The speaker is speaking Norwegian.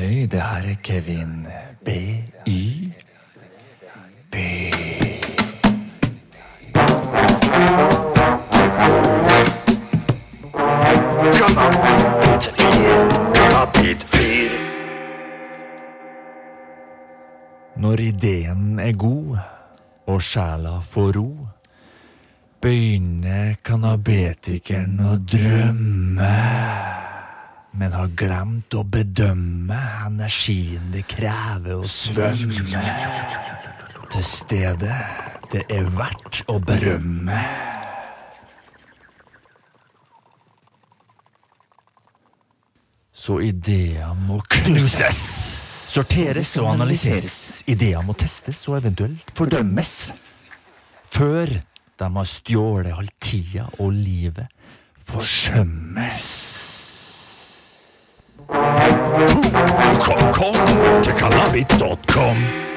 Hei, det her er Kevin B-Y. B. Når ideen er god, og sjela får ro, begynner kanabetikeren å drømme. Men har glemt å bedømme energien det krever å svømme. Til stedet det er verdt å berømme. Så ideer må knuses. Sorteres og analyseres. Ideer må testes og eventuelt fordømmes. Før de har stjålet all tida og livet forsømmes. Cock, cock, cock,